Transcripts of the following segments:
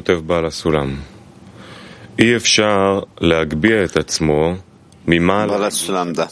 כותב בעל הסולם, אי אפשר להגביה את עצמו ממעל... Bala Sulam'da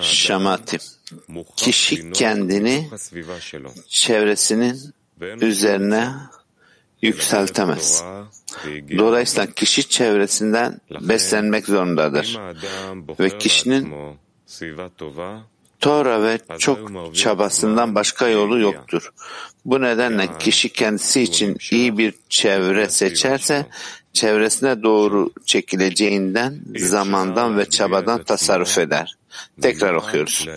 Şamati kişi kendini çevresinin üzerine yükseltemez. Dolayısıyla kişi çevresinden beslenmek zorundadır. Ve kişinin Tora ve çok çabasından başka yolu yoktur. Bu nedenle kişi kendisi için iyi bir çevre seçerse çevresine doğru çekileceğinden, zamandan ve çabadan tasarruf eder. Tekrar okuyoruz.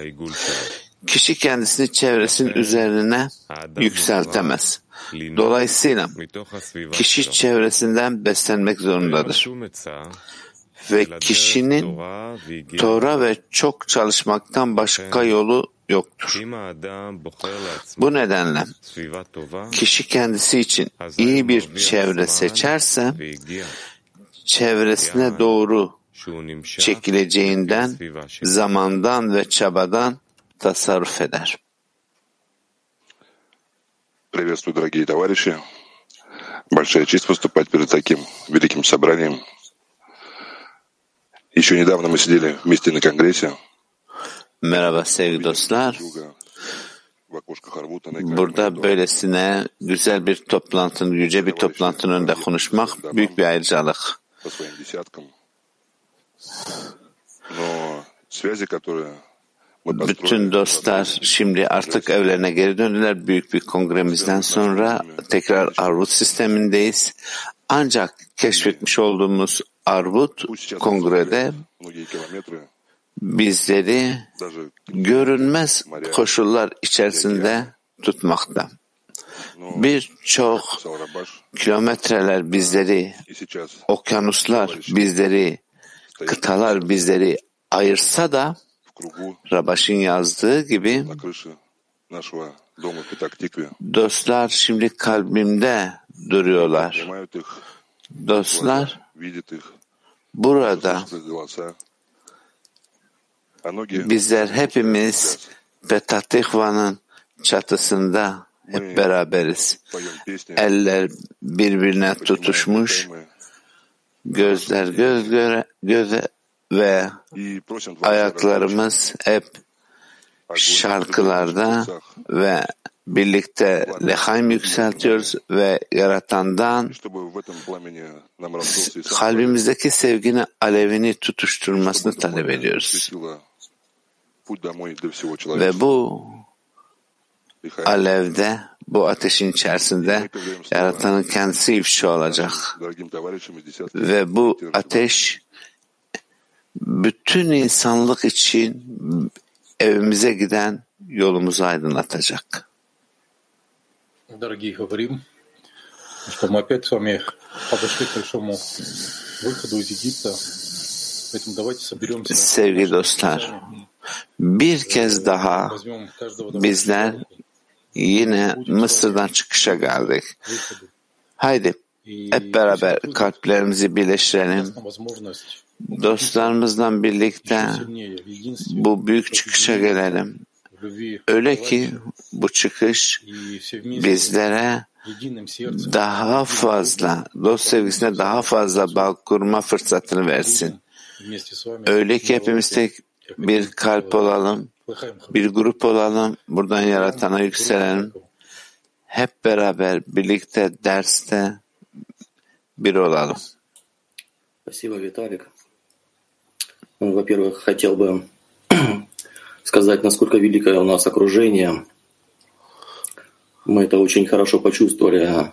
Kişi kendisini çevresinin üzerine yükseltemez. Dolayısıyla kişi çevresinden beslenmek zorundadır Ve kişinin Tora ve çok çalışmaktan başka yolu yoktur. Bu nedenle kişi kendisi için iyi bir çevre seçerse çevresine doğru çekileceğinden, zamandan ve çabadan tasarruf eder. Приветствую, дорогие товарищи. Большая честь выступать перед таким великим собранием. Еще недавно мы сидели вместе на Конгрессе. Merhaba sevgili dostlar. Burada böylesine güzel bir toplantının, yüce bir toplantının önünde konuşmak büyük bir ayrıcalık. по своим десяткам. Но связи, которые мы построили, Bütün dostlar şimdi artık evlerine geri döndüler. Büyük bir kongremizden sonra tekrar Arvut sistemindeyiz. Ancak keşfetmiş olduğumuz Arvut kongrede bizleri görünmez koşullar içerisinde tutmakta. Birçok kilometreler bizleri, okyanuslar bizleri, kıtalar bizleri ayırsa da Rabaş'ın yazdığı gibi dostlar şimdi kalbimde duruyorlar. Dostlar burada bizler hepimiz Petah çatısında hep beraberiz. Eller birbirine tutuşmuş, gözler göz göre, göze ve ayaklarımız hep şarkılarda ve birlikte lehaim yükseltiyoruz ve yaratandan kalbimizdeki sevginin alevini tutuşturmasını talep ediyoruz. Ve bu alevde, bu ateşin içerisinde yaratanın kendisi ifşa olacak. Ve bu ateş bütün insanlık için evimize giden yolumuzu aydınlatacak Дорогие говорим, что мы опять с вами подошли к большому выходу из Египта. Поэтому давайте соберемся. Sevgili dostlar, bir kez daha Возьмем каждого давайте bizler за руку, yine Mısır'dan çıkışa geldik. выходу. Haydi И hep beraber kalplerimizi birleştirelim. пусть нам возможность Dostlarımızla birlikte еще сильнее в единстве, bu büyük çıkışa gelelim. в любви Öyle ki bu çıkış и все вместе bizlere daha fazla, dost sevgisine daha fazla bağ kurma fırsatını versin. Öyle ki hepimiz tek bir kalp olalım, bir grup olalım, buradan yaratana yükselelim. Hep beraber birlikte derste bir olalım. Спасибо, Виталик. Ну, Во-первых, хотел бы сказать, насколько великое у нас окружение. Мы это очень хорошо почувствовали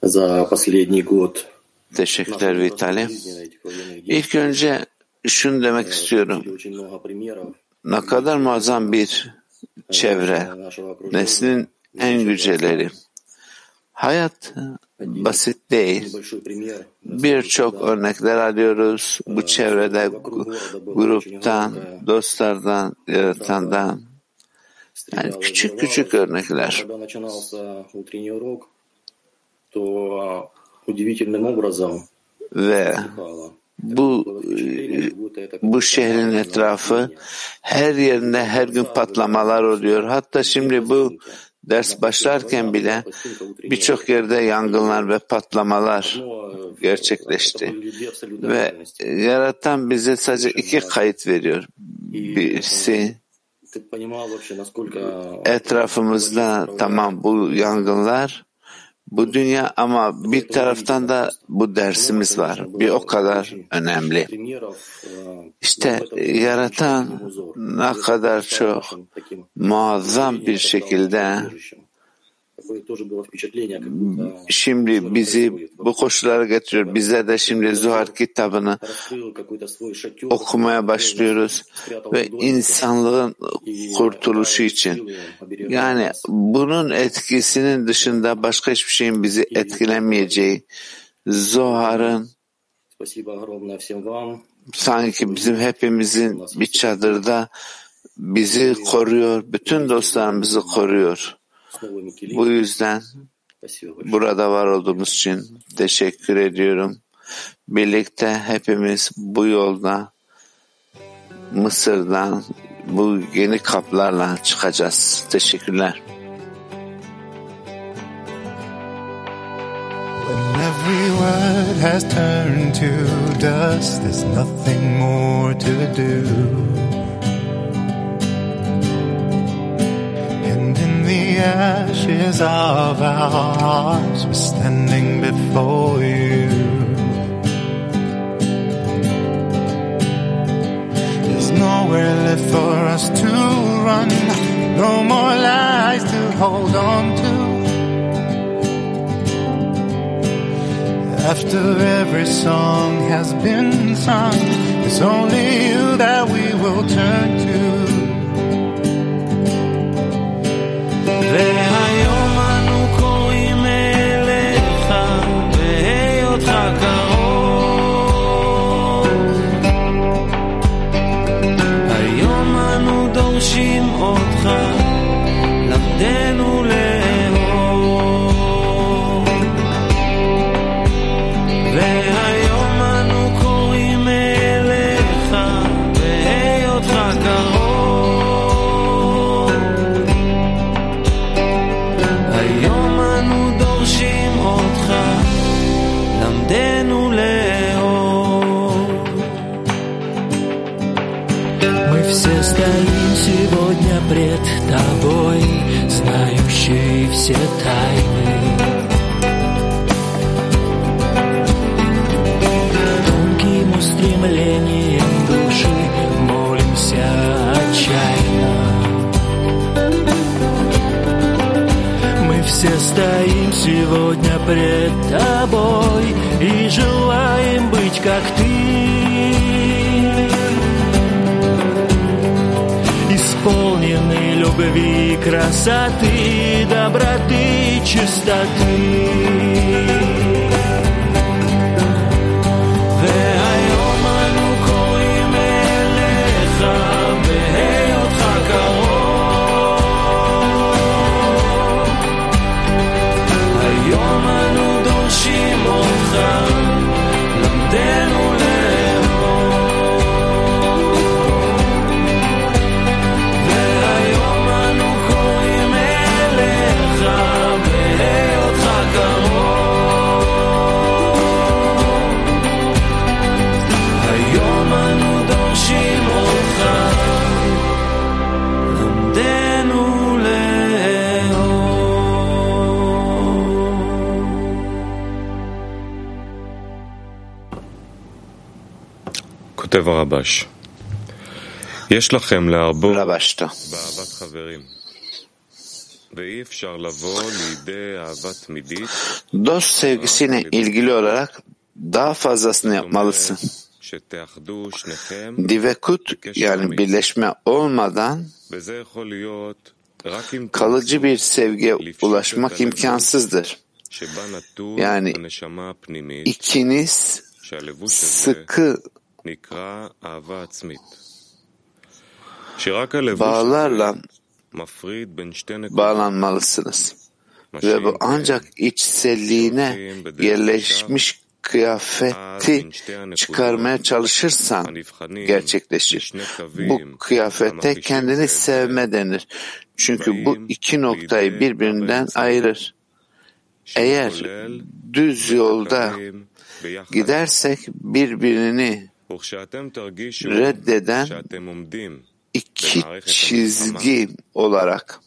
за последний год. Teşekkürler Vitali. İlk önce şunu demek istiyorum. Много примеров. Ne kadar muazzam bir çevre. Neslin en güzelleri. Hayat basit değil. Birçok örnekler alıyoruz. Bu çevrede, gruptan, dostlardan, yaratandan. Yani küçük küçük örnekler. Ve bu bu şehrin etrafı her yerinde her gün patlamalar oluyor. Hatta şimdi bu ders başlarken bile birçok yerde yangınlar ve patlamalar gerçekleşti. Ve e, yaratan bize sadece iki kayıt veriyor. Birisi etrafımızda tamam bu yangınlar bu dünya ama bir taraftan da bu dersimiz var. Bir o kadar önemli. İşte yaratan ne kadar çok muazzam bir şekilde Şimdi bizi bu koşullara getiriyor. Bizler de şimdi Zuhar kitabını okumaya başlıyoruz ve insanlığın kurtuluşu için. Yani bunun etkisinin dışında başka hiçbir şeyin bizi etkilemeyeceği Zuhar'ın sanki bizim hepimizin bir çadırda bizi koruyor, bütün dostlarımızı koruyor. Bu yüzden burada var olduğumuz için teşekkür ediyorum. Birlikte hepimiz bu yolda Mısır'dan bu yeni kaplarla çıkacağız. Teşekkürler. has turned to dust. There's nothing more to do. Ashes of our hearts, we're standing before you. There's nowhere left for us to run, no more lies to hold on to. After every song has been sung, it's only you that we will turn to. Стоим сегодня пред тобой, знающий все тайны. Тонким устремлением души молимся отчаянно. Мы все стоим сегодня пред тобой и желаем быть как ты. Исполнены любви, красоты, доброты, чистоты. כותב הרבש, יש לכם להרבות Rabaş'ta. באהבת חברים, ואי אפשר לבוא לידי אהבה תמידית Dost sevgisine ilgili olarak daha fazlasını yapmalısın. שתאחדו שניכם, Divekut yani birleşme olmadan וזה יכול להיות רק אם kalıcı bir sevgiye ulaşmak imkansızdır. שבה נטול Yani הנשמה הפנימית, İkiniz שהלבוש הזה sıkı Bağlarla bağlanmalısınız. Ve bu ancak içselliğine yerleşmiş kıyafeti çıkarmaya çalışırsan gerçekleşir. Bu kıyafete kendini sevme denir. Çünkü bu iki noktayı birbirinden ayırır. Eğer düz yolda gidersek birbirini reddeden iki çizgi olarak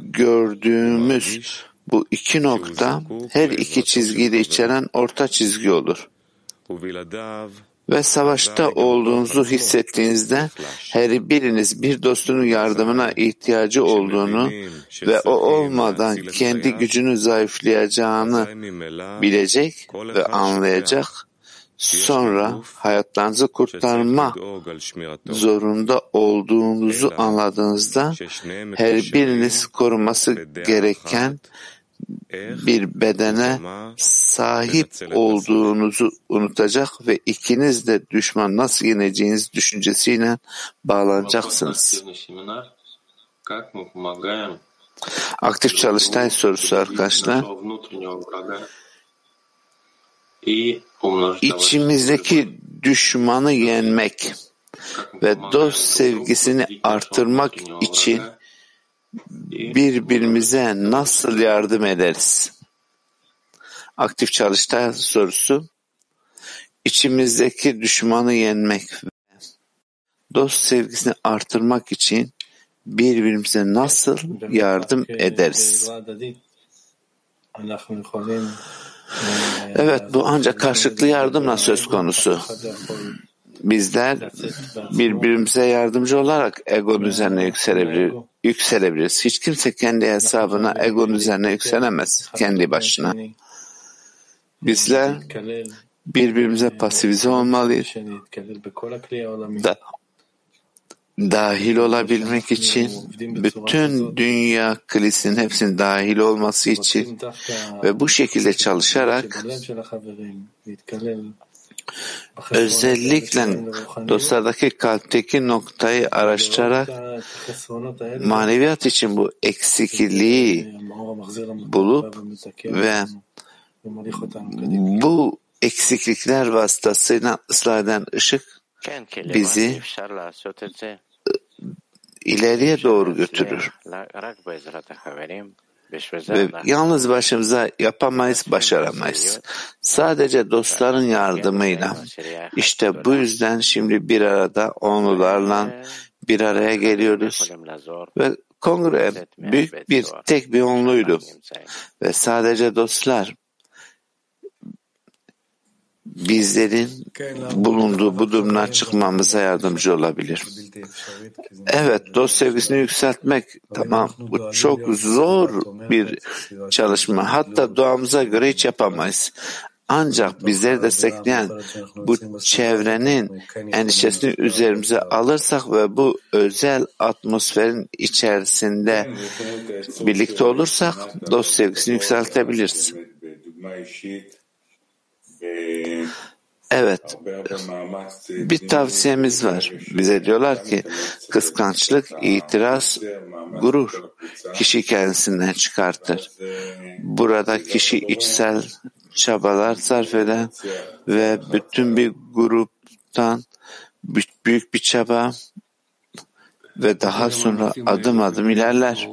gördüğümüz bu iki nokta her iki çizgiyi de içeren orta çizgi olur. Ve savaşta olduğunuzu hissettiğinizde her biriniz bir dostunun yardımına ihtiyacı olduğunu ve o olmadan kendi gücünü zayıflayacağını bilecek ve anlayacak sonra hayatlarınızı kurtarma zorunda olduğunuzu anladığınızda her biriniz koruması gereken bir bedene sahip olduğunuzu unutacak ve ikiniz de düşman nasıl yeneceğiniz düşüncesiyle bağlanacaksınız. Aktif çalıştay sorusu arkadaşlar. İçimizdeki düşmanı yenmek ve dost sevgisini artırmak için birbirimize nasıl yardım ederiz? Aktif çalışta sorusu içimizdeki düşmanı yenmek ve dost sevgisini artırmak için birbirimize nasıl yardım ederiz? Evet bu ancak karşılıklı yardımla söz konusu. Bizler birbirimize yardımcı olarak egonun üzerine yükselebilir, yükselebiliriz. Hiç kimse kendi hesabına egonun üzerine yükselemez kendi başına. Bizler birbirimize pasifize olmalıyız. Da, dahil olabilmek için bütün dünya kilisinin hepsinin dahil olması için ve bu şekilde çalışarak özellikle dostlardaki kalpteki noktayı araştırarak maneviyat için bu eksikliği bulup ve bu eksiklikler vasıtasıyla ıslah eden ışık bizi ileriye doğru götürür. Ve yalnız başımıza yapamayız, başaramayız. Sadece dostların yardımıyla. İşte bu yüzden şimdi bir arada onlularla bir araya geliyoruz. Ve kongre büyük bir tek bir onluydu. Ve sadece dostlar bizlerin bulunduğu bu durumdan çıkmamıza yardımcı olabilir. Evet, dost sevgisini yükseltmek tamam. Bu çok zor bir çalışma. Hatta doğamıza göre hiç yapamayız. Ancak bizleri destekleyen bu çevrenin endişesini üzerimize alırsak ve bu özel atmosferin içerisinde birlikte olursak dost sevgisini yükseltebiliriz. Evet, bir tavsiyemiz var. Bize diyorlar ki kıskançlık, itiraz, gurur kişi kendisinden çıkartır. Burada kişi içsel çabalar sarf eder ve bütün bir gruptan büyük bir çaba ve daha sonra adım adım ilerler.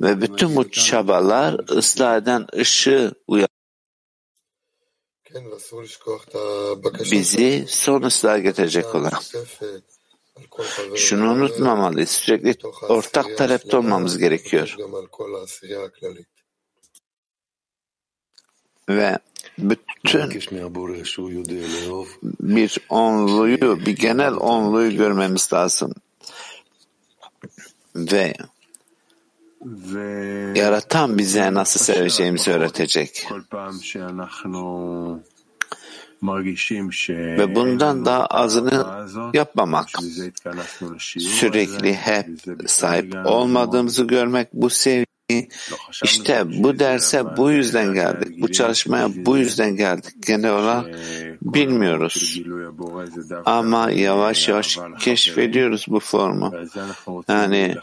Ve bütün bu çabalar ıslah eden ışığı uyar. Bizi son ıslah getirecek olan. Şunu unutmamalıyız. Sürekli ortak talepte olmamız gerekiyor. Ve bütün bir onluyu, bir genel onluyu görmemiz lazım. Ve yaratan bize nasıl seveceğimizi öğretecek. Ve bundan daha azını yapmamak. Sürekli hep sahip olmadığımızı görmek bu sevgi. İşte bu derse bu yüzden geldik. Bu çalışmaya bu yüzden geldik. Genel olarak bilmiyoruz. Ama yavaş yavaş keşfediyoruz bu formu. Yani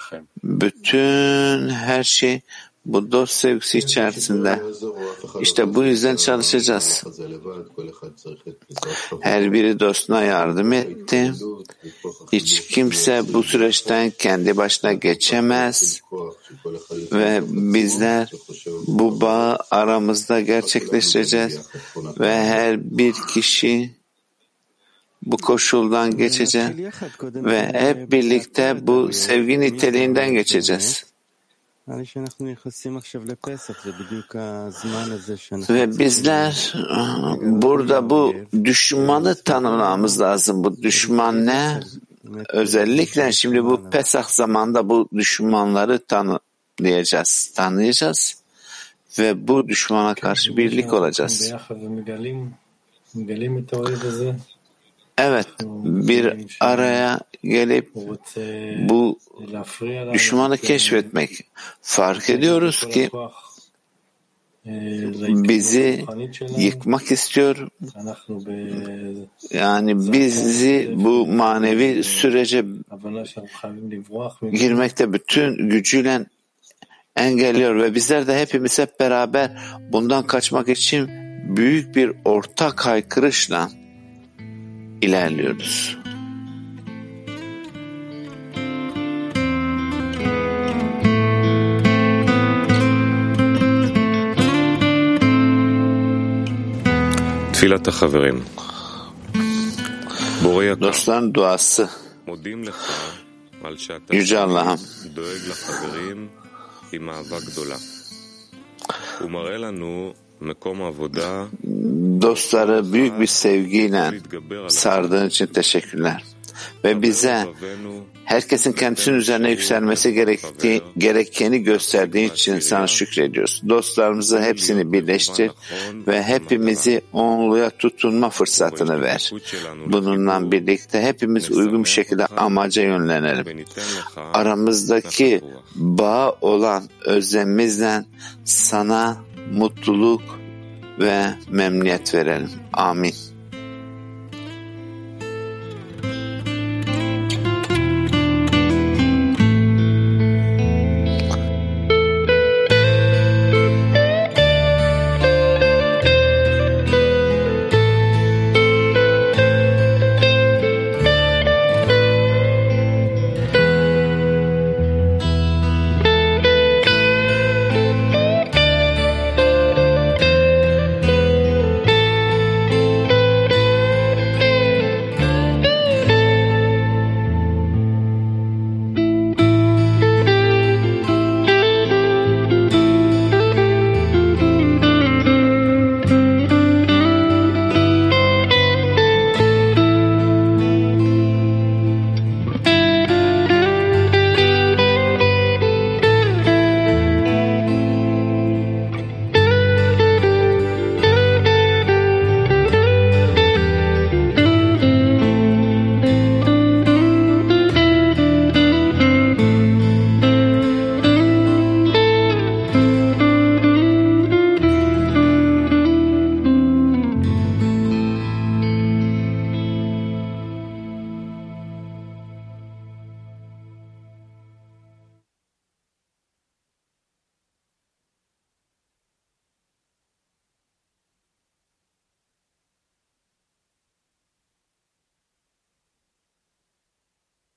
bütün her şey bu dost sevgisi içerisinde. İşte bu yüzden çalışacağız. Her biri dostuna yardım etti. Hiç kimse bu süreçten kendi başına geçemez ve bizler bu bağı aramızda gerçekleştireceğiz ve her bir kişi bu koşuldan geçecek ve hep birlikte bu sevgi niteliğinden geçeceğiz. Ve bizler burada bu düşmanı tanımlamamız lazım. Bu düşman ne? Özellikle şimdi bu Pesah zamanında bu düşmanları tanıyacağız. Tanıyacağız ve bu düşmana karşı birlik olacağız. Evet, bir araya gelip bu düşmanı keşfetmek. Fark ediyoruz ki bizi yıkmak istiyor. Yani bizi bu manevi sürece girmekte bütün gücüyle engelliyor ve bizler de hepimiz hep beraber bundan kaçmak için büyük bir ortak haykırışla ilerliyoruz. Tfilat haverim. Dostların duası. Yüce Allah'ım Dostları büyük bir sevgiyle sardığın için teşekkürler ve bize herkesin kendisinin üzerine yükselmesi gerektiği, gerekeni gösterdiği için sana şükrediyoruz. Dostlarımızı hepsini birleştir ve hepimizi onluya tutunma fırsatını ver. Bununla birlikte hepimiz uygun bir şekilde amaca yönlenelim. Aramızdaki bağ olan özlemimizle sana mutluluk ve memnuniyet verelim. Amin.